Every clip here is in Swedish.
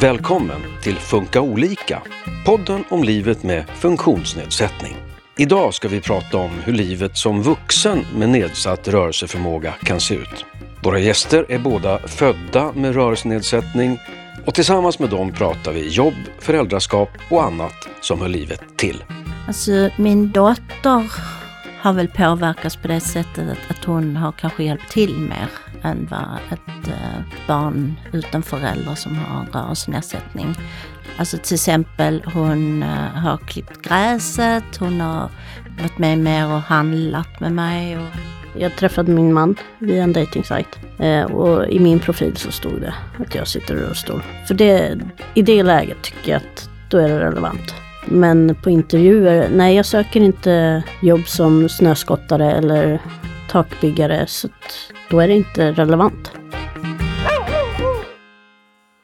Välkommen till Funka olika, podden om livet med funktionsnedsättning. Idag ska vi prata om hur livet som vuxen med nedsatt rörelseförmåga kan se ut. Våra gäster är båda födda med rörelsenedsättning och tillsammans med dem pratar vi jobb, föräldraskap och annat som hör livet till. Alltså min dotter har väl påverkats på det sättet att hon har kanske hjälpt till mer än vad ett eh, barn utan förälder som har rörelsenedsättning. Alltså till exempel hon eh, har klippt gräset, hon har varit med mer och handlat med mig. Och... Jag träffade min man via en dejtingsajt eh, och i min profil så stod det att jag sitter i rullstol. För det, i det läget tycker jag att då är det relevant. Men på intervjuer, nej jag söker inte jobb som snöskottare eller takbyggare så då är det inte relevant.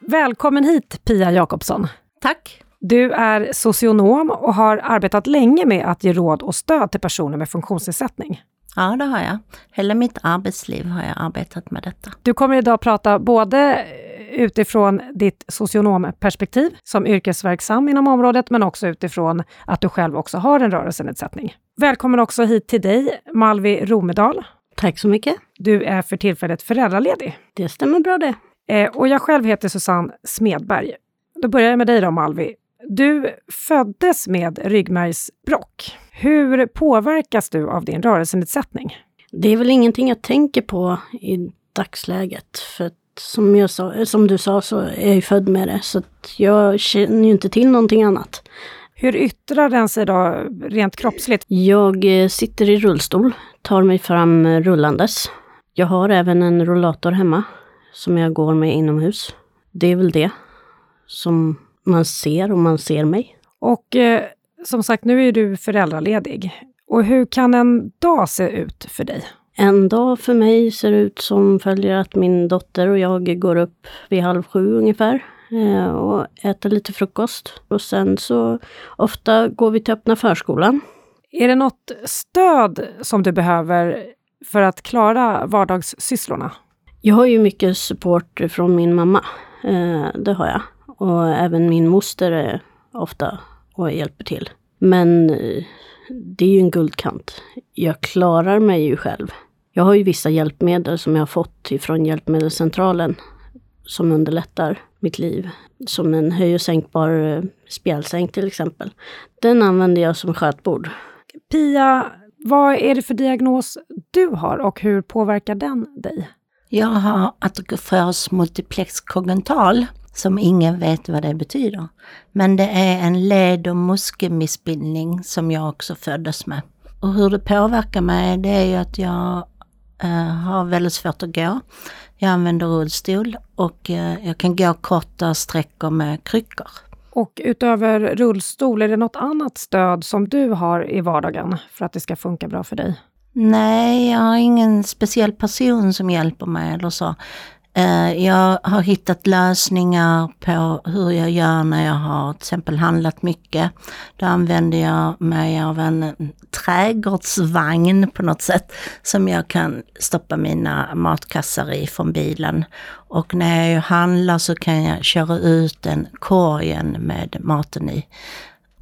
Välkommen hit Pia Jakobsson. Tack. Du är socionom och har arbetat länge med att ge råd och stöd till personer med funktionsnedsättning. Ja, det har jag. Hela mitt arbetsliv har jag arbetat med detta. Du kommer idag prata både utifrån ditt socionomperspektiv som yrkesverksam inom området, men också utifrån att du själv också har en rörelsenedsättning. Välkommen också hit till dig, Malvi Romedal. Tack så mycket. Du är för tillfället föräldraledig. Det stämmer bra det. Eh, och jag själv heter Susanne Smedberg. Då börjar jag med dig då, Malvi. Du föddes med ryggmärgsbråck. Hur påverkas du av din rörelsenedsättning? Det är väl ingenting jag tänker på i dagsläget. För som, jag sa, som du sa så är jag ju född med det, så jag känner ju inte till någonting annat. Hur yttrar den sig då rent kroppsligt? Jag eh, sitter i rullstol, tar mig fram rullandes. Jag har även en rollator hemma som jag går med inomhus. Det är väl det som man ser om man ser mig. Och eh, som sagt, nu är du föräldraledig. Och hur kan en dag se ut för dig? En dag för mig ser ut som följer att min dotter och jag går upp vid halv sju ungefär eh, och äter lite frukost. Och sen så ofta går vi till öppna förskolan. Är det något stöd som du behöver för att klara vardagssysslorna? Jag har ju mycket support från min mamma. Eh, det har jag. Och även min moster är ofta och hjälper till. Men eh, det är ju en guldkant. Jag klarar mig ju själv. Jag har ju vissa hjälpmedel som jag har fått ifrån Hjälpmedelscentralen som underlättar mitt liv. Som en höj och sänkbar eh, spjälsäng till exempel. Den använder jag som skötbord. Pia, vad är det för diagnos du har och hur påverkar den dig? Jag har atroförs multiplex kognital som ingen vet vad det betyder. Men det är en led och muskelmissbildning som jag också föddes med. Och hur det påverkar mig det är ju att jag eh, har väldigt svårt att gå. Jag använder rullstol och eh, jag kan gå korta sträckor med kryckor. Och utöver rullstol, är det något annat stöd som du har i vardagen för att det ska funka bra för dig? Nej, jag har ingen speciell person som hjälper mig eller så. Eh, jag har hittat lösningar på hur jag gör när jag har till exempel handlat mycket. Då använder jag mig av en trädgårdsvagn på något sätt som jag kan stoppa mina matkassar i från bilen. Och när jag handlar så kan jag köra ut den korgen med maten i.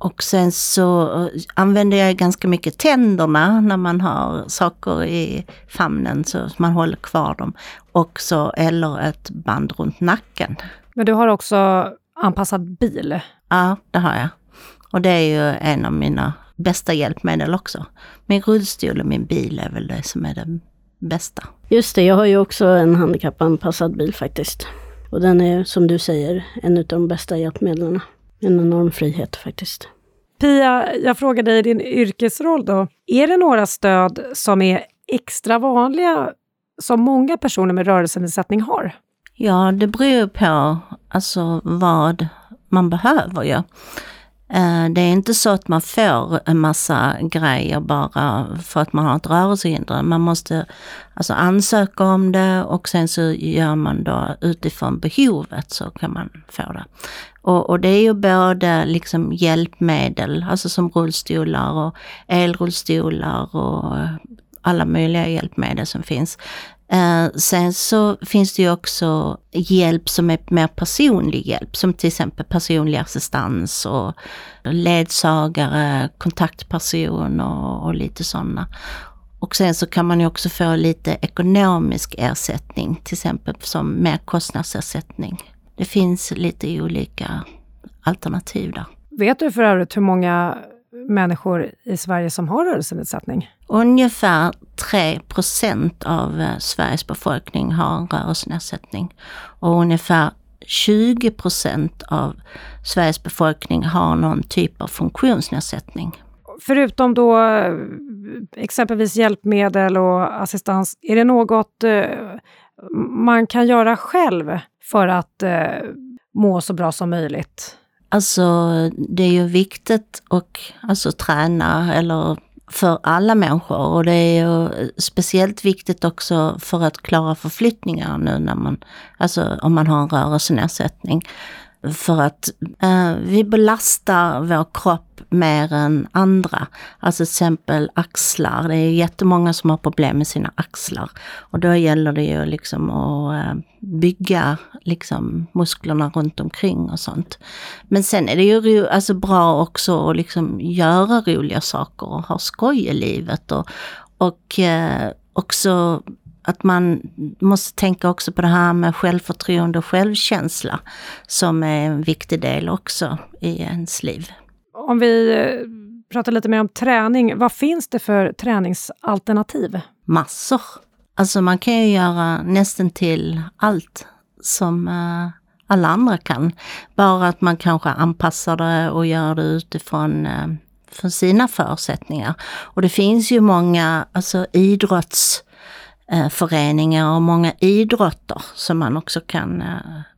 Och sen så eh, använder jag ganska mycket tänderna när man har saker i famnen så man håller kvar dem. Och så, eller ett band runt nacken. Men du har också anpassad bil? Ja, det har jag. Och det är ju en av mina bästa hjälpmedel också. Min rullstol och min bil är väl det som är det bästa. Just det, jag har ju också en handikappanpassad bil faktiskt. Och den är som du säger en av de bästa hjälpmedlen. En enorm frihet faktiskt. Pia, jag frågar dig i din yrkesroll då. Är det några stöd som är extra vanliga som många personer med rörelsenedsättning har? Ja, det beror på alltså vad man behöver ju. Eh, det är inte så att man får en massa grejer bara för att man har ett rörelsehinder. Man måste alltså ansöka om det och sen så gör man då utifrån behovet så kan man få det. Och, och det är ju både liksom hjälpmedel, alltså som rullstolar och elrullstolar och alla möjliga hjälpmedel som finns. Eh, sen så finns det ju också hjälp som är mer personlig hjälp, som till exempel personlig assistans och ledsagare, kontaktperson och, och lite sådana. Och sen så kan man ju också få lite ekonomisk ersättning, till exempel som mer kostnadsersättning. Det finns lite olika alternativ där. Vet du för övrigt hur många människor i Sverige som har rörelsenedsättning? Ungefär 3% av eh, Sveriges befolkning har en rörelsenedsättning. Och ungefär 20% av Sveriges befolkning har någon typ av funktionsnedsättning. Förutom då eh, exempelvis hjälpmedel och assistans, är det något eh, man kan göra själv för att må så bra som möjligt? Alltså det är ju viktigt att alltså, träna eller för alla människor och det är ju speciellt viktigt också för att klara förflyttningar nu när man, alltså om man har en rörelsenedsättning. För att eh, vi belastar vår kropp mer än andra. Alltså till exempel axlar. Det är jättemånga som har problem med sina axlar. Och då gäller det ju liksom att eh, bygga liksom musklerna runt omkring och sånt. Men sen är det ju alltså bra också att liksom göra roliga saker och ha skoj i livet. Och, och eh, också att man måste tänka också på det här med självförtroende och självkänsla som är en viktig del också i ens liv. Om vi eh, pratar lite mer om träning, vad finns det för träningsalternativ? Massor. Alltså man kan ju göra nästan till allt som eh, alla andra kan. Bara att man kanske anpassar det och gör det utifrån eh, för sina förutsättningar. Och det finns ju många alltså, idrottsföreningar och många idrotter som man också kan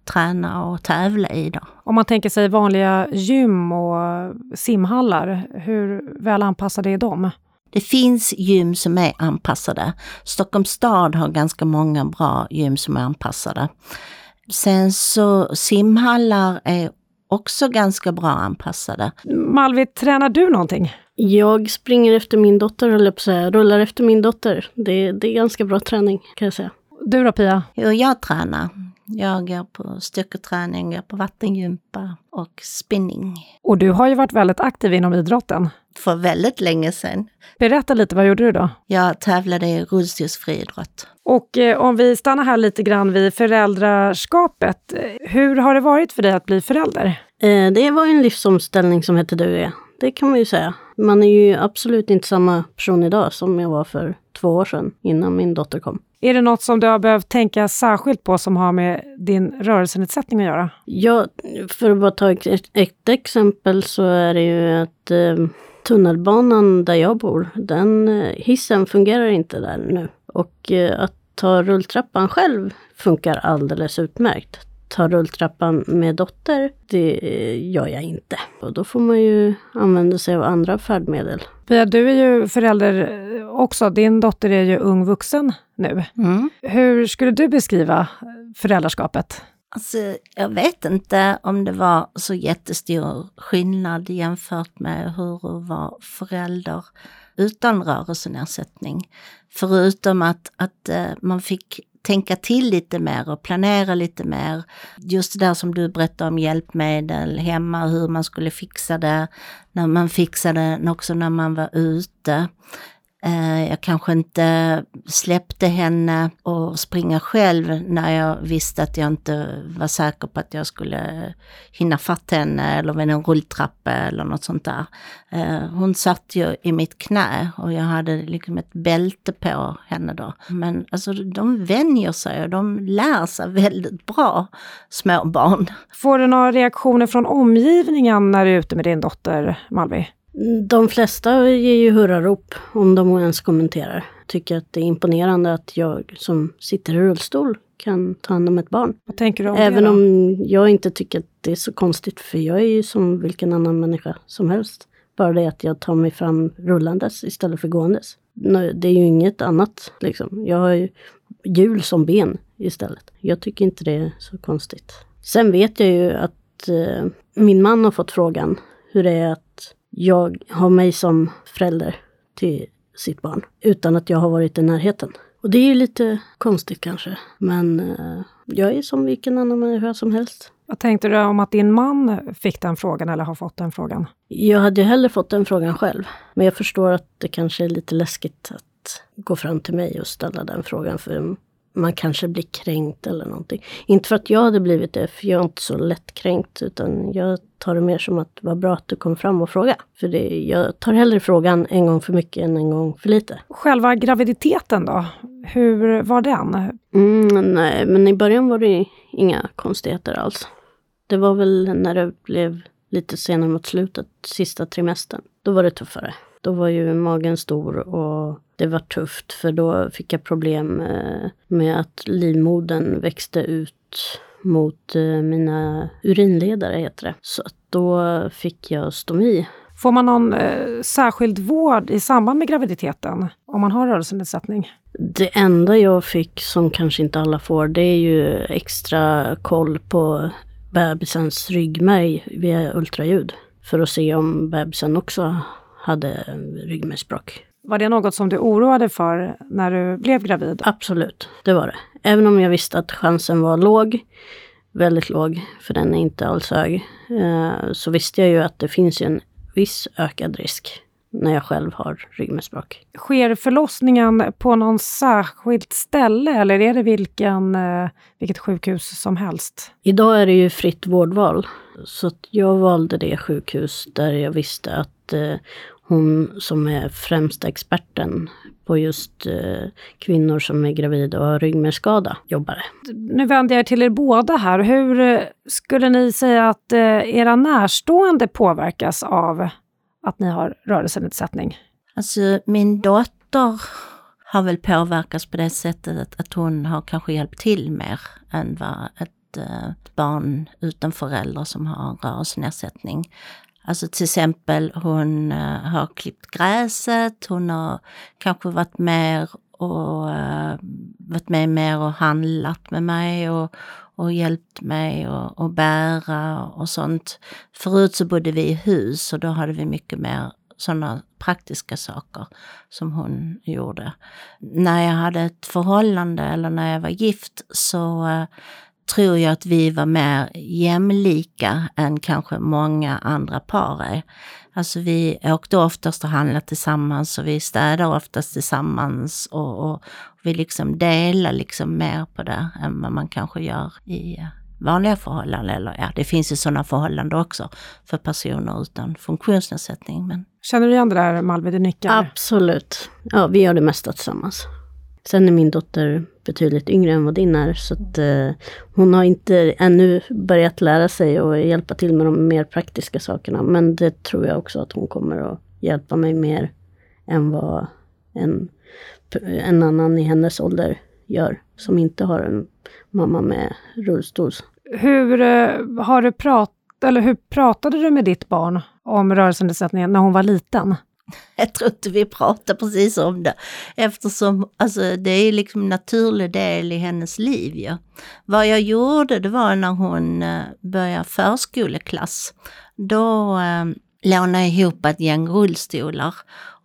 träna och tävla i. Då. Om man tänker sig vanliga gym och simhallar, hur väl anpassade är de? Det finns gym som är anpassade. Stockholms stad har ganska många bra gym som är anpassade. Sen så simhallar är också ganska bra anpassade. Malvi, tränar du någonting? Jag springer efter min dotter, höll jag på att säga. Rullar efter min dotter. Det, det är ganska bra träning, kan jag säga. Du då Pia? Jo, jag tränar. Jag går på styrketräning, går på vattengympa och spinning. Och du har ju varit väldigt aktiv inom idrotten. För väldigt länge sedan. Berätta lite, vad gjorde du då? Jag tävlade i rullstolsfriidrott. Och eh, om vi stannar här lite grann vid föräldraskapet. Hur har det varit för dig att bli förälder? Eh, det var en livsomställning som hette duga. Det kan man ju säga. Man är ju absolut inte samma person idag som jag var för två år sedan, innan min dotter kom. Är det något som du har behövt tänka särskilt på som har med din rörelsenedsättning att göra? Ja, för att bara ta ett, ett exempel så är det ju att eh, tunnelbanan där jag bor, den eh, hissen fungerar inte där nu. Och eh, att ta rulltrappan själv funkar alldeles utmärkt ta rulltrappan med dotter, det gör jag inte. Och då får man ju använda sig av andra färdmedel. Pia, du är ju förälder också. Din dotter är ju ung vuxen nu. Mm. Hur skulle du beskriva föräldraskapet? Alltså, jag vet inte om det var så jättestor skillnad jämfört med hur att vara förälder utan rörelsenedsättning. Förutom att, att eh, man fick tänka till lite mer och planera lite mer. Just det där som du berättade om hjälpmedel hemma, hur man skulle fixa det, när man fixade också när man var ute. Eh, jag kanske inte släppte henne och springa själv när jag visste att jag inte var säker på att jag skulle hinna fatt henne eller vid en rulltrappa eller något sånt där. Eh, hon satt ju i mitt knä och jag hade liksom ett bälte på henne då. Men alltså de vänjer sig och de lär sig väldigt bra, små barn. Får du några reaktioner från omgivningen när du är ute med din dotter, Malvi? De flesta ger ju hurrarop om de ens kommenterar. Tycker att det är imponerande att jag som sitter i rullstol kan ta hand om ett barn. Vad tänker du om Även det om jag inte tycker att det är så konstigt, för jag är ju som vilken annan människa som helst. Bara det att jag tar mig fram rullandes istället för gåendes. Det är ju inget annat liksom. Jag har ju hjul som ben istället. Jag tycker inte det är så konstigt. Sen vet jag ju att eh, min man har fått frågan hur det är att jag har mig som förälder till sitt barn utan att jag har varit i närheten. Och det är ju lite konstigt kanske. Men eh, jag är som vilken annan människa som helst. Vad tänkte du om att din man fick den frågan eller har fått den frågan? Jag hade ju hellre fått den frågan själv. Men jag förstår att det kanske är lite läskigt att gå fram till mig och ställa den frågan. För man kanske blir kränkt eller någonting. Inte för att jag hade blivit det, för jag är inte så lättkränkt. Utan jag tar det mer som att det var bra att du kom fram och frågade. För det, jag tar hellre frågan en gång för mycket än en gång för lite. Själva graviditeten då? Hur var den? Mm, nej, men i början var det inga konstigheter alls. Det var väl när det blev lite senare mot slutet, sista trimestern. Då var det tuffare. Då var ju magen stor och det var tufft för då fick jag problem eh, med att livmodern växte ut mot eh, mina urinledare, heter det. Så då fick jag stomi. Får man någon eh, särskild vård i samband med graviditeten om man har rörelsenedsättning? Det enda jag fick, som kanske inte alla får, det är ju extra koll på bebisens ryggmärg via ultraljud. För att se om bebisen också hade ryggmärgsbråck. Var det något som du oroade för när du blev gravid? Absolut, det var det. Även om jag visste att chansen var låg, väldigt låg, för den är inte alls hög, eh, så visste jag ju att det finns en viss ökad risk när jag själv har ryggmärgsbråck. Sker förlossningen på någon särskilt ställe eller är det vilken, eh, vilket sjukhus som helst? Idag är det ju fritt vårdval. Så jag valde det sjukhus där jag visste att eh, hon som är främsta experten på just eh, kvinnor som är gravida och har ryggmärgsskada jobbade. Nu vänder jag till er båda här. Hur eh, skulle ni säga att eh, era närstående påverkas av att ni har rörelsenedsättning? Alltså min dotter har väl påverkats på det sättet att, att hon har kanske hjälpt till mer än vad ett, ett barn utan föräldrar som har rörelsenedsättning. Alltså till exempel hon eh, har klippt gräset, hon har kanske varit med och eh, varit med mer och handlat med mig och, och hjälpt mig och, och bära och sånt. Förut så bodde vi i hus och då hade vi mycket mer sådana praktiska saker som hon gjorde. När jag hade ett förhållande eller när jag var gift så eh, tror jag att vi var mer jämlika än kanske många andra par är. Alltså vi åkte oftast och handlade tillsammans och vi städade oftast tillsammans och, och vi liksom delar liksom mer på det än vad man kanske gör i vanliga förhållanden. Eller ja, det finns ju sådana förhållanden också för personer utan funktionsnedsättning. Men... Känner du igen det där Malvi, du nickar? Absolut. Ja, vi gör det mesta tillsammans. Sen är min dotter betydligt yngre än vad din är, så att eh, hon har inte ännu börjat lära sig och hjälpa till med de mer praktiska sakerna. Men det tror jag också att hon kommer att hjälpa mig mer än vad en, en annan i hennes ålder gör, som inte har en mamma med rullstol. Hur eh, har du prat, eller hur pratade du med ditt barn om rörelsenedsättningen när hon var liten? Jag tror inte vi pratar precis om det. Eftersom alltså, det är liksom en naturlig del i hennes liv. Ja. Vad jag gjorde det var när hon eh, började förskoleklass. Då eh, lånade jag ihop ett gäng rullstolar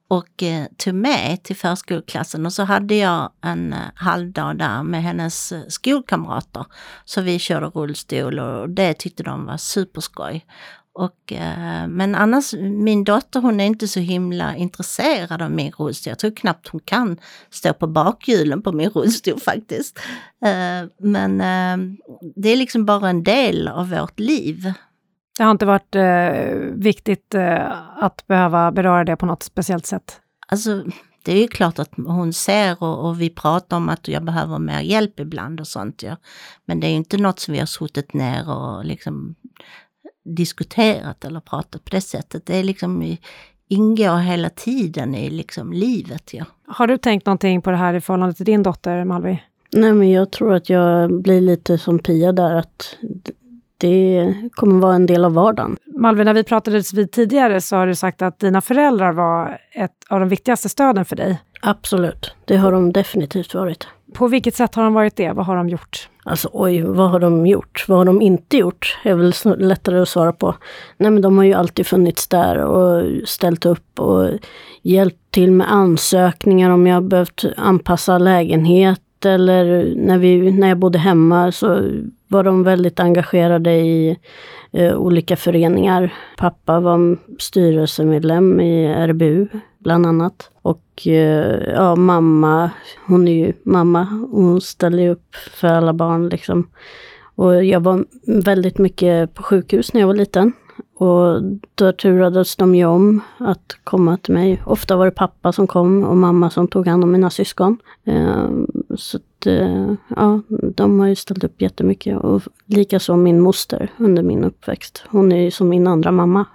och eh, tog med till förskoleklassen och så hade jag en eh, halvdag där med hennes eh, skolkamrater. Så vi körde rullstol och det tyckte de var superskoj. Och, eh, men annars, min dotter hon är inte så himla intresserad av min rullstol. Jag tror knappt hon kan stå på bakhjulen på min rullstol faktiskt. Eh, men eh, det är liksom bara en del av vårt liv. Det har inte varit viktigt att behöva beröra det på något speciellt sätt? Alltså, det är ju klart att hon ser och, och, vi pratar om att jag behöver mer hjälp ibland och sånt. Ja. Men det är ju inte något som vi har suttit ner och liksom diskuterat eller pratat på det sättet. Det är liksom ingår hela tiden i liksom livet. Ja. Har du tänkt någonting på det här i förhållande till din dotter Malvi? Nej men jag tror att jag blir lite som Pia där att det kommer vara en del av vardagen. Malvi, när vi pratades vid tidigare så har du sagt att dina föräldrar var ett av de viktigaste stöden för dig. Absolut, det har de definitivt varit. På vilket sätt har de varit det? Vad har de gjort? Alltså oj, vad har de gjort? Vad har de inte gjort? är väl lättare att svara på. Nej men de har ju alltid funnits där och ställt upp och hjälpt till med ansökningar om jag behövt anpassa lägenhet eller när, vi, när jag bodde hemma så var de väldigt engagerade i eh, olika föreningar. Pappa var styrelsemedlem i RBU bland annat. Och eh, ja, mamma, hon är ju mamma. Hon ställer upp för alla barn liksom. Och jag var väldigt mycket på sjukhus när jag var liten. Och då turades de ju om att komma till mig. Ofta var det pappa som kom och mamma som tog hand om mina syskon. Eh, så att, eh, ja, de har ju ställt upp jättemycket. Och likaså min moster under min uppväxt. Hon är ju som min andra mamma.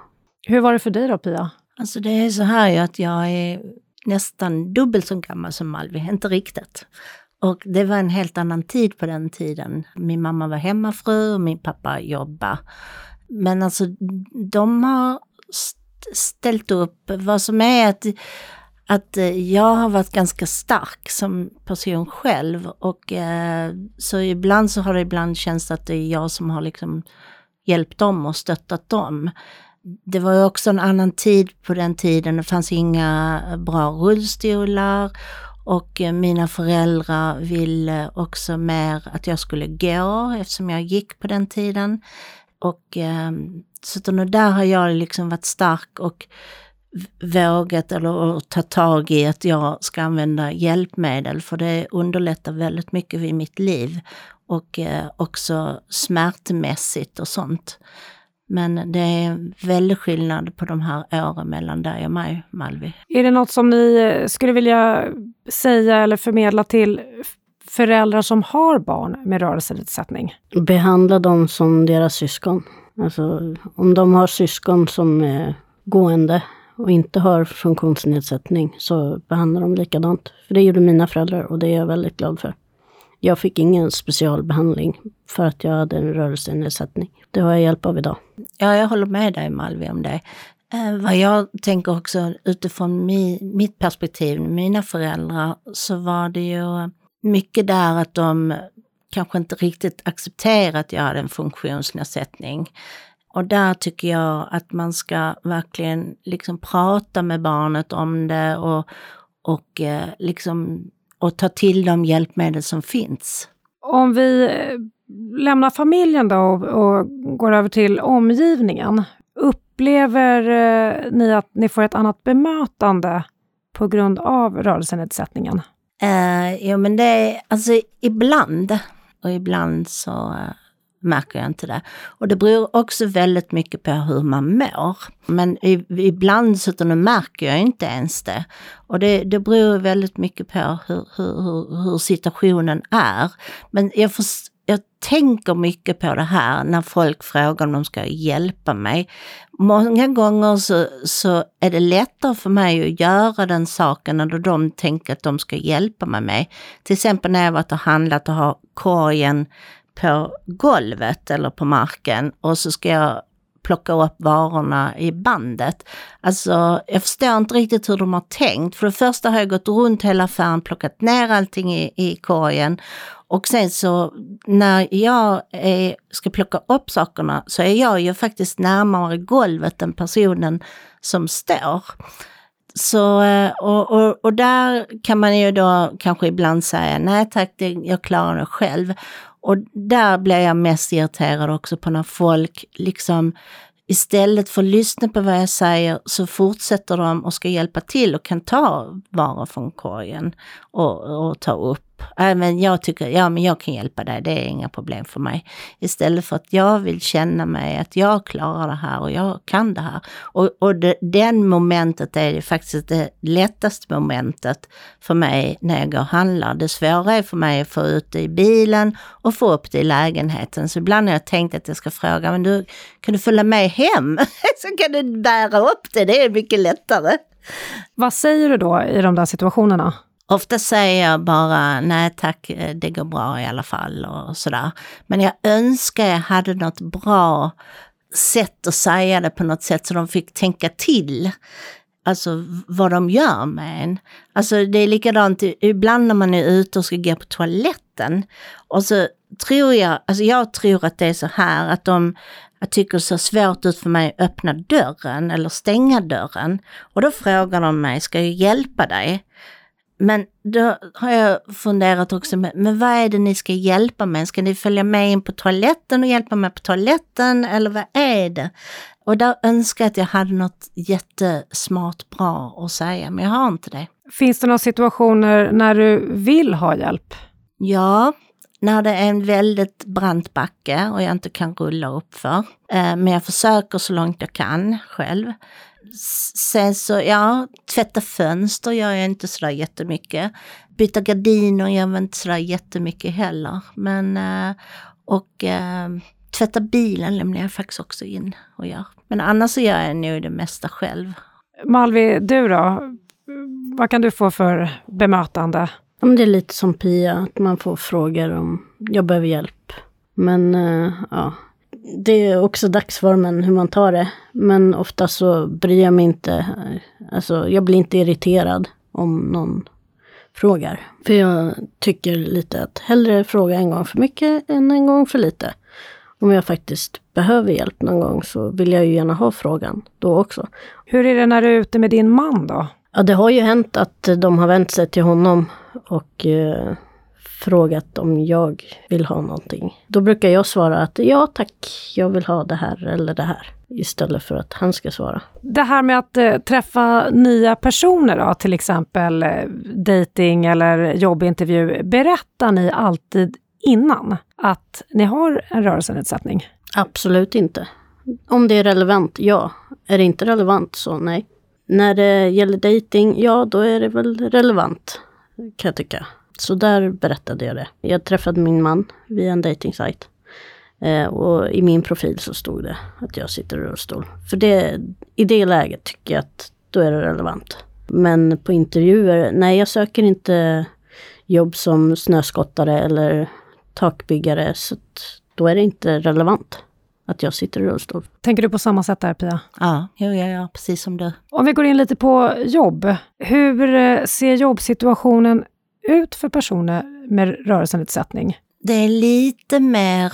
Hur var det för dig då Pia? Alltså det är så här ju att jag är nästan dubbelt så gammal som Malvi, inte riktigt. Och det var en helt annan tid på den tiden. Min mamma var hemmafru och min pappa jobbade. Men alltså de har ställt upp, vad som är att, att eh, jag har varit ganska stark som person själv och eh, så ibland så har det ibland känts att det är jag som har liksom hjälpt dem och stöttat dem. Det var ju också en annan tid på den tiden, det fanns inga eh, bra rullstolar och eh, mina föräldrar ville också mer att jag skulle gå eftersom jag gick på den tiden. Och eh, så där har jag liksom varit stark och vågat eller ta tag i att jag ska använda hjälpmedel för det underlättar väldigt mycket i mitt liv och eh, också smärtmässigt och sånt. Men det är väldigt skillnad på de här åren mellan dig och mig, Malvi. Är det något som ni eh, skulle vilja säga eller förmedla till föräldrar som har barn med rörelsenedsättning? Behandla dem som deras syskon. Alltså, om de har syskon som är gående och inte har funktionsnedsättning så behandlar de likadant. För det gjorde mina föräldrar och det är jag väldigt glad för. Jag fick ingen specialbehandling för att jag hade en rörelsenedsättning. Det har jag hjälp av idag. Ja, jag håller med dig Malvi om det. Eh, vad jag tänker också utifrån mi, mitt perspektiv, mina föräldrar, så var det ju mycket där att de kanske inte riktigt accepterade att jag hade en funktionsnedsättning. Och där tycker jag att man ska verkligen liksom prata med barnet om det och, och eh, liksom och ta till de hjälpmedel som finns. Om vi eh, lämnar familjen då och, och går över till omgivningen. Upplever eh, ni att ni får ett annat bemötande på grund av rörelsenedsättningen? Uh, jo men det är alltså ibland och ibland så märker jag inte det. Och det beror också väldigt mycket på hur man mår. Men ibland så märker jag inte ens det. Och det, det beror väldigt mycket på hur, hur, hur situationen är. Men jag, för, jag tänker mycket på det här när folk frågar om de ska hjälpa mig. Många gånger så, så är det lättare för mig att göra den saken när de tänker att de ska hjälpa mig med. Till exempel när jag varit och handlat och har korgen på golvet eller på marken och så ska jag plocka upp varorna i bandet. Alltså, jag förstår inte riktigt hur de har tänkt. För det första har jag gått runt hela affären, plockat ner allting i, i korgen och sen så när jag är, ska plocka upp sakerna så är jag ju faktiskt närmare golvet än personen som står. Så, eh, och, och, och där kan man ju då kanske ibland säga nej tack, det, jag klarar det själv. Och där blir jag mest irriterad också på när folk liksom istället för att lyssna på vad jag säger så fortsätter de och ska hjälpa till och kan ta varor från korgen och, och ta upp Äh, Även jag tycker, ja men jag kan hjälpa dig, det är inga problem för mig. Istället för att jag vill känna mig att jag klarar det här och jag kan det här. Och, och det, den momentet är det faktiskt det lättaste momentet för mig när jag går och handlar. Det svåra är för mig att få ut det i bilen och få upp det i lägenheten. Så ibland har jag tänkt att jag ska fråga, men du, kan du följa med hem? Så kan du bära upp det, det är mycket lättare. Vad säger du då i de där situationerna? Ofta säger jag bara nej tack, eh, det går bra i alla fall och sådär. Men jag önskar jag hade något bra sätt att säga det på något sätt så de fick tänka till. alltså vad de gör med en. Alltså det är likadant ibland när man är ute och ska gå på toaletten. Och så tror jag, alltså jag tror att det är så här att de jag tycker det ser svårt ut för mig att öppna dörren eller stänga dörren. Och då frågar de mig, ska jag hjälpa dig? Men då har jag funderat också, men vad är det ni ska hjälpa med? Ska ni följa med in på toaletten och hjälpa mig på toaletten eller vad är det? Och där önskar jag att jag hade något jättesmart bra att säga, men jag har inte det. Finns det några situationer när du vill ha hjälp? Ja, när det är en väldigt brant backe och jag inte kan rulla upp för. Eh, men jag försöker så långt jag kan själv. Sen så, ja, tvätta fönster gör jag inte sådär jättemycket. Byta gardiner gör jag inte sådär jättemycket heller. Men, eh, och eh, tvätta bilen lämnar jag faktiskt också in och gör. Men annars så gör jag nog det mesta själv. Malvi, du då? Vad kan du få för bemötande? det är lite som Pia, att man får frågor om jag behöver hjälp. Men uh, ja, det är också dagsformen hur man tar det. Men ofta så bryr jag mig inte. Alltså jag blir inte irriterad om någon frågar. För jag tycker lite att hellre fråga en gång för mycket än en gång för lite. Om jag faktiskt behöver hjälp någon gång så vill jag ju gärna ha frågan då också. Hur är det när du är ute med din man då? Ja, det har ju hänt att de har vänt sig till honom och eh, frågat om jag vill ha någonting. Då brukar jag svara att ja tack, jag vill ha det här eller det här. Istället för att han ska svara. Det här med att eh, träffa nya personer då, till exempel eh, dating eller jobbintervju. Berättar ni alltid innan att ni har en rörelsenedsättning? Absolut inte. Om det är relevant, ja. Är det inte relevant, så nej. När det gäller dating, ja då är det väl relevant, kan jag tycka. Så där berättade jag det. Jag träffade min man via en dejtingsajt. Eh, och i min profil så stod det att jag sitter i rullstol. För det, i det läget tycker jag att då är det relevant. Men på intervjuer, nej jag söker inte jobb som snöskottare eller takbyggare. Så då är det inte relevant att jag sitter i rullstol. Tänker du på samma sätt där Pia? Ja, ja, ja, precis som du. Om vi går in lite på jobb. Hur ser jobbsituationen ut för personer med rörelsenedsättning? Det är lite mer,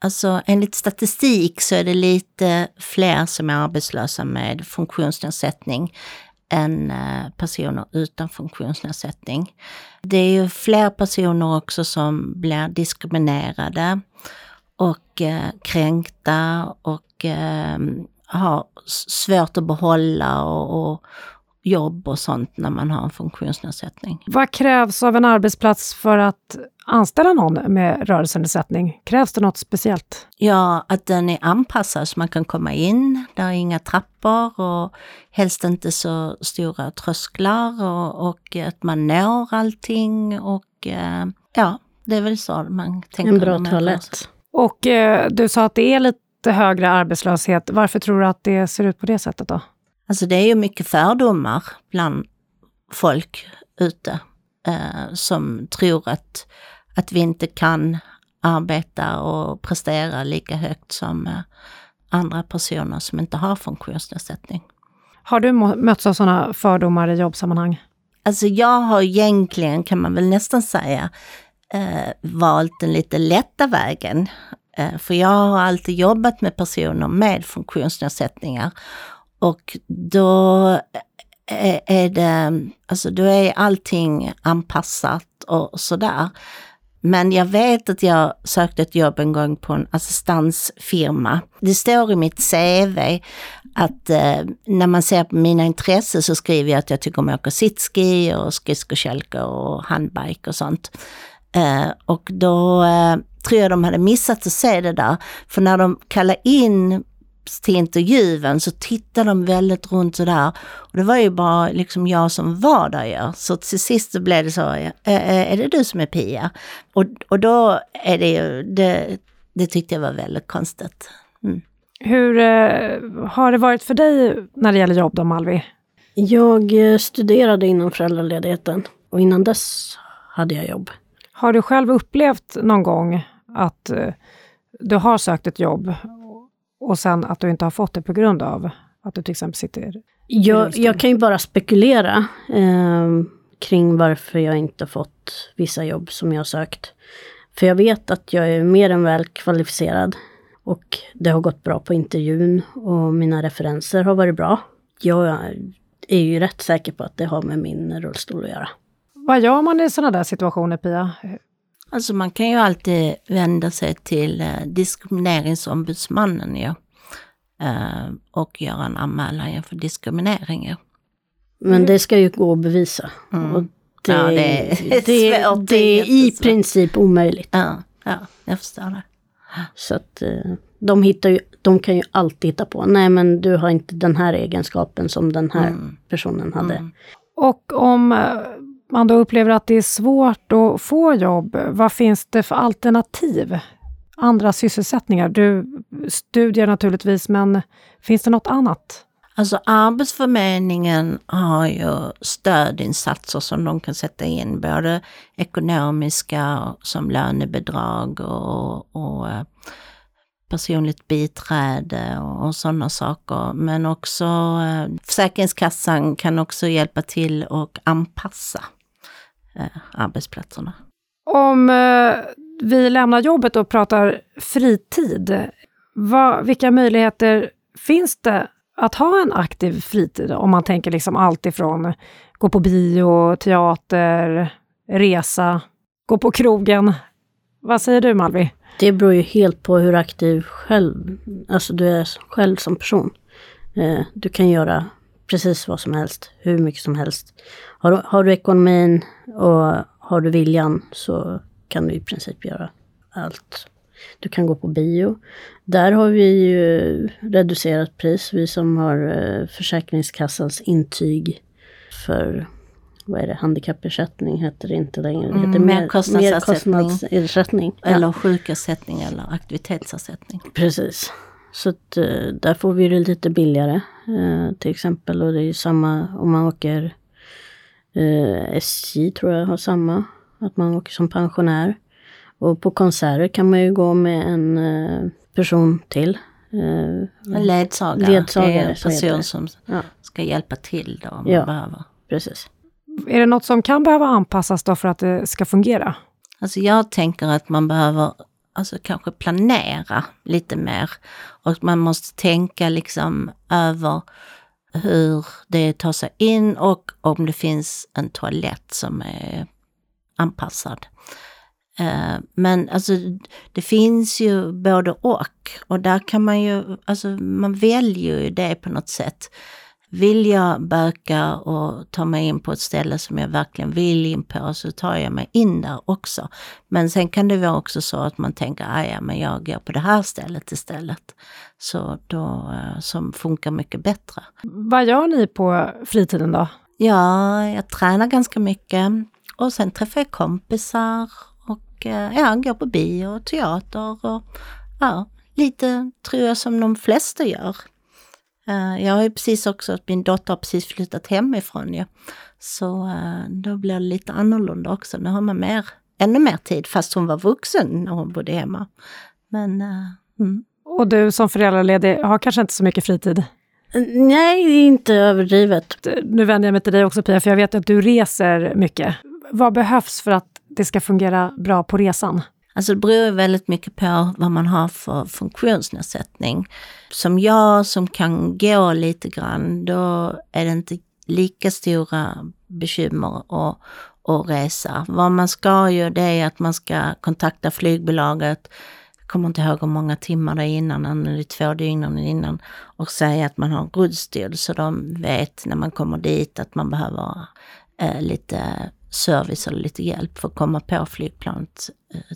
alltså enligt statistik så är det lite fler som är arbetslösa med funktionsnedsättning än eh, personer utan funktionsnedsättning. Det är ju fler personer också som blir diskriminerade och eh, kränkta och eh, har svårt att behålla och, och, jobb och sånt när man har en funktionsnedsättning. Vad krävs av en arbetsplats för att anställa någon med rörelsenedsättning? Krävs det något speciellt? Ja, att den är anpassad så man kan komma in. Det är inga trappor och helst inte så stora trösklar och, och att man når allting och eh, ja, det är väl så man tänker. En bra toalett. Och eh, du sa att det är lite högre arbetslöshet. Varför tror du att det ser ut på det sättet då? Alltså det är ju mycket fördomar bland folk ute eh, som tror att, att vi inte kan arbeta och prestera lika högt som eh, andra personer som inte har funktionsnedsättning. Har du mötts av sådana fördomar i jobbsammanhang? Alltså jag har egentligen, kan man väl nästan säga, eh, valt den lite lätta vägen. Eh, för jag har alltid jobbat med personer med funktionsnedsättningar. Och då eh, eh, är det, alltså då är allting anpassat och sådär. Men jag vet att jag sökte ett jobb en gång på en assistansfirma. Det står i mitt CV att eh, när man ser på mina intressen så skriver jag att jag tycker om att åka sitski och skridskokälke och handbike och sånt. Eh, och då eh, tror jag de hade missat att se det där. För när de kallar in till intervjun så tittade de väldigt runt sådär. Och det var ju bara liksom jag som var där ja. Så till sist så blev det så, är det du som är Pia? Och, och då är det ju, det, det tyckte jag var väldigt konstigt. Mm. Hur eh, har det varit för dig när det gäller jobb då, Malvi? Jag eh, studerade inom föräldraledigheten och innan dess hade jag jobb. Har du själv upplevt någon gång att eh, du har sökt ett jobb och sen att du inte har fått det på grund av att du till exempel sitter Jag, jag kan ju bara spekulera eh, kring varför jag inte fått vissa jobb som jag sökt. För jag vet att jag är mer än väl kvalificerad. Och det har gått bra på intervjun och mina referenser har varit bra. Jag är ju rätt säker på att det har med min rullstol att göra. Vad gör man i sådana där situationer, Pia? Alltså man kan ju alltid vända sig till eh, diskrimineringsombudsmannen ja. eh, och göra en anmälan för diskriminering. Ja. Men det ska ju gå att bevisa. Mm. Och det, Ja, det är det, svårt, det är i princip omöjligt. Ja, ja, jag förstår det. Så att eh, de, hittar ju, de kan ju alltid hitta på, nej men du har inte den här egenskapen som den här Mm. personen hade. Mm. Och om man då upplever att det är svårt att få jobb, vad finns det för alternativ? Andra sysselsättningar? Du studier naturligtvis, men finns det något annat? Alltså Arbetsförmedlingen har ju stödinsatser som de kan sätta in, både ekonomiska som lönebidrag och, och eh, personligt biträde och, och sådana saker. Men också eh, Försäkringskassan kan också hjälpa till och anpassa arbetsplatserna. Om eh, vi lämnar jobbet och pratar fritid, vad, vilka möjligheter finns det att ha en aktiv fritid? Om man tänker liksom allt ifrån gå på bio, teater, resa, gå på krogen. Vad säger du Malvi? Det beror ju helt på hur aktiv själv, alltså du är själv som person. Eh, du kan göra precis vad som helst, hur mycket som helst. Har du, har du ekonomin och har du viljan så kan du i princip göra allt. Du kan gå på bio. Där har vi ju reducerat pris, vi som har eh, Försäkringskassans intyg för vad är det, handikappersättning heter det inte längre. Det Mm, heter mer- merkostnadsersättning. merkostnadsersättning. Ja. Eller sjukersättning eller aktivitetsersättning. Precis. Så att, eh, där får vi det lite billigare eh, till exempel. Och det är ju samma om man åker eh, SJ tror jag har samma. Att man åker som pensionär. Och på konserter kan man ju gå med en eh, person till. Eh, En ledsagare, Ledsagare, det är en person som ja, ska hjälpa till då om man Ja. behöver. precis. Är det något som kan behöva anpassas då för att det ska fungera? Alltså jag tänker att man behöver alltså kanske planera lite mer. Och man måste tänka liksom över hur det tar sig in och om det finns en toalett som är anpassad. Eh, men alltså det finns ju både och. Och där kan man ju, alltså man väljer ju det på något sätt. Vill jag böka och ta mig in på ett ställe som jag verkligen vill in på så tar jag mig in där också. Men sen kan det vara också så att man tänker, "Ah, ja men jag går på det här stället istället. Så då, eh, som funkar mycket bättre. Vad gör ni på fritiden då? Ja, jag tränar ganska mycket och sen träffar jag kompisar och eh, ja, går på bio och teater och ja, lite tror jag som de flesta gör. Eh, Jag har ju precis också, att min dotter har precis flyttat hemifrån ju. Så eh, då blir det lite annorlunda också. Nu har man mer, ännu mer tid fast hon var vuxen när hon bodde hemma. Men eh, mm. Och du som föräldraledig har kanske inte så mycket fritid. Nej, inte överdrivet. Nu vänder jag mig till dig också Pia, för jag vet att du reser mycket. Vad behövs för att det ska fungera bra på resan? Alltså det beror ju väldigt mycket på vad man har för funktionsnedsättning. Som jag som kan gå lite grann, då är det inte lika stora bekymmer att, att resa. Vad man ska ju det är att man ska kontakta flygbolaget, jag kommer inte ihåg hur många timmar det är innan, eller två dygn innan, och säga att man har en rullstol så de vet när man kommer dit att man behöver eh, lite service eller lite hjälp för att komma på flygplanet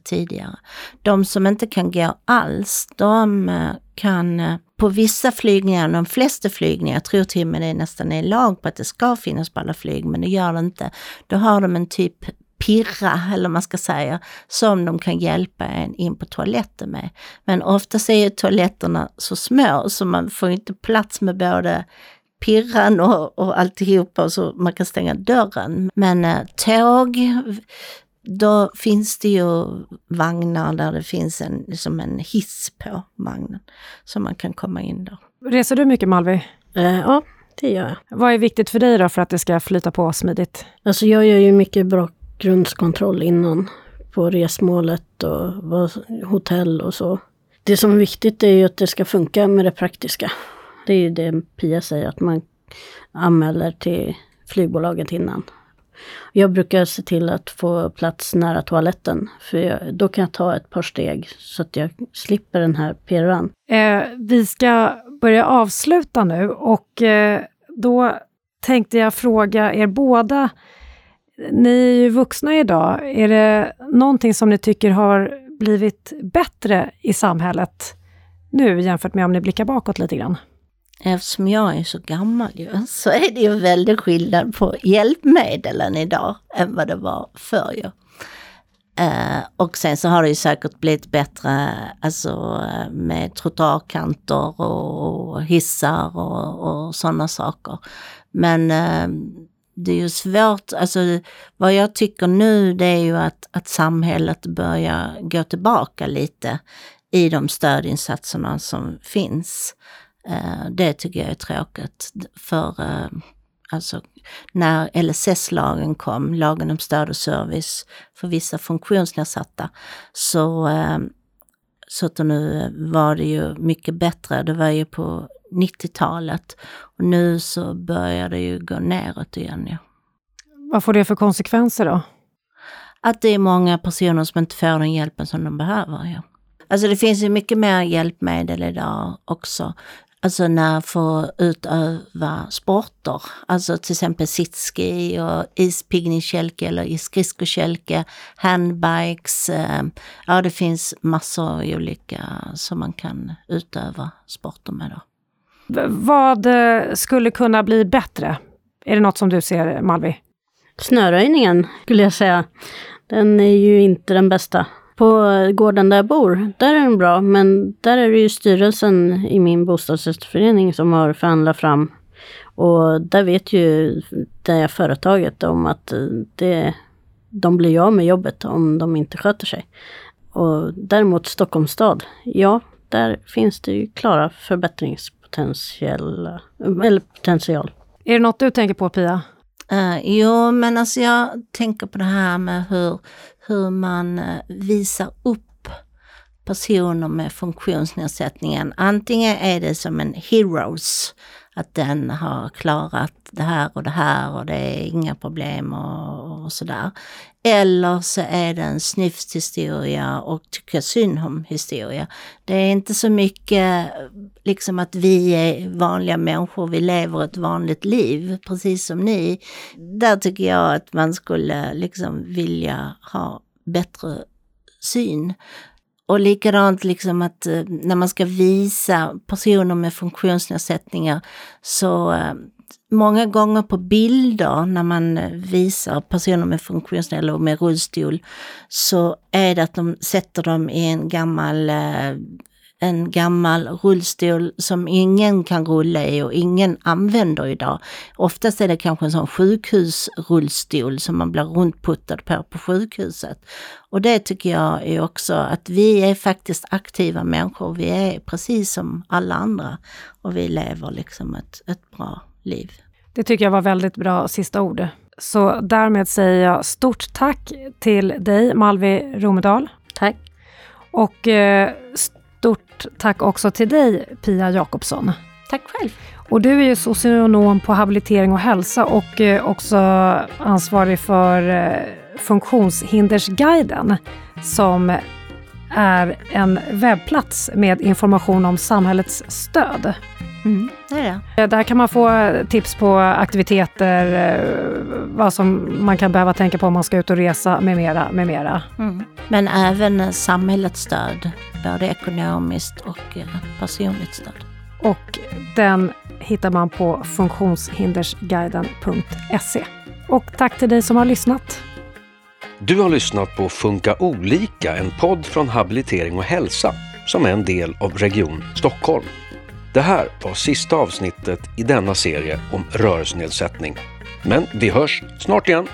tidigare. De som inte kan gå alls, de eh, kan eh, på vissa flygningar, de flesta flygningar, jag tror till och med det nästan är lag på att det ska finnas på alla flyg, men det gör det inte. Då har de en typ pirra, eller vad man ska säga, som de kan hjälpa en in på toaletten med. Men oftast är ju toaletterna så små så man får inte plats med både pirran och, och alltihopa så man kan stänga dörren. Men eh, tåg, då finns det ju vagnar där det finns en, som en hiss på vagnen. Så man kan komma in där. Reser du mycket Malvi? Eh, ja, Det gör jag. Vad är viktigt för dig då för att det ska flyta på smidigt? Alltså jag gör ju mycket bakgrundskontroll innan. På resmålet och hotell och så. Det som är viktigt är ju att det ska funka med det praktiska. Det är ju det Pia säger, att man anmäler till flygbolaget innan. Jag brukar se till att få plats nära toaletten, för jag, då kan jag ta ett par steg så att jag slipper den här pirran. Eh, vi ska börja avsluta nu och eh, då tänkte jag fråga er båda, ni är ju vuxna idag, är det någonting som ni tycker har blivit bättre i samhället nu jämfört med om ni blickar bakåt lite grann? Eftersom jag är så gammal ju, så är det ju väldigt skillnad på hjälpmedlen idag än vad det var förr ju. Eh, och sen så har det ju säkert blivit bättre alltså, med trottoarkanter och hissar och, och sådana saker. Men eh, det är ju svårt, alltså vad jag tycker nu det är ju att, att samhället börjar gå tillbaka lite i de stödinsatserna som finns. Uh, det tycker jag är tråkigt. För alltså när LSS-lagen kom, lagen om stöd och service för vissa funktionsnedsatta, så, eh, så nu var det ju mycket bättre. Det var ju på 90-talet och nu så börjar det ju gå neråt igen. Ja. Vad får det för konsekvenser då? Att det är många personer som inte får den hjälpen som de behöver. Ja. Alltså det finns ju mycket mer hjälpmedel idag också alltså när få utöva sporter. Alltså till exempel sitski och ispiggningskälke eller skridskokälke, handbikes. Eh, ja, det finns massor av olika som man kan utöva sporter med. Då. Vad eh, skulle kunna bli bättre? Är det något som du ser, Malvi? Snöröjningen skulle jag säga. Den är ju inte den bästa på gården där jag bor, där är den bra, men där är det ju styrelsen i min bostadsrättsförening som har förhandlat fram. Och där vet ju det företaget om att det, de blir av med jobbet om de inte sköter sig. Och däremot Stockholms stad, ja, där finns det ju klara förbättringspotential. Eller potential. Är det något du tänker på Pia? Uh, jo, men alltså jag tänker på det här med hur, hur man eh, visar upp personer med funktionsnedsättningen. Antingen är det som en heroes, att den har klarat det här och det här och det är inga problem och, och sådär. Eller så är det en snyfthistoria och tycka synd om historia. Det är inte så mycket liksom att vi är vanliga människor, vi lever ett vanligt liv, precis som ni. Där tycker jag att man skulle liksom vilja ha bättre syn. Och likadant liksom att eh, när man ska visa personer med funktionsnedsättningar så eh, många gånger på bilder när man eh, visar personer med funktionsnedsättning och med rullstol så är det att de sätter dem i en gammal en gammal rullstol som ingen kan rulla i och ingen använder idag. Oftast är det kanske en sån sjukhusrullstol som man blir rundputtad på på sjukhuset. Och det tycker jag är också att vi är faktiskt aktiva människor. Vi är precis som alla andra och vi lever liksom ett, ett bra liv. Det tycker jag var väldigt bra sista ord. Så därmed säger jag stort tack till dig Malvi Romedal. Tack. Och eh, stort tack också till dig Pia Jakobsson. Tack själv. Och du är ju socionom på habilitering och hälsa och eh, också ansvarig för eh, Funktionshindersguiden som är en webbplats med information om samhällets stöd. Mm, det är det. Där kan man få tips på aktiviteter, eh, vad som man kan behöva tänka på om man ska ut och resa med mera. Med mera. Mm. Men även samhällets stöd, både ekonomiskt och eh, personligt stöd. Och den hittar man på funktionshindersguiden.se. Och tack till dig som har lyssnat. Du har lyssnat på Funka olika, en podd från Habilitering och hälsa som är en del av Region Stockholm. Det här var sista avsnittet i denna serie om rörelsenedsättning. Men vi hörs snart igen.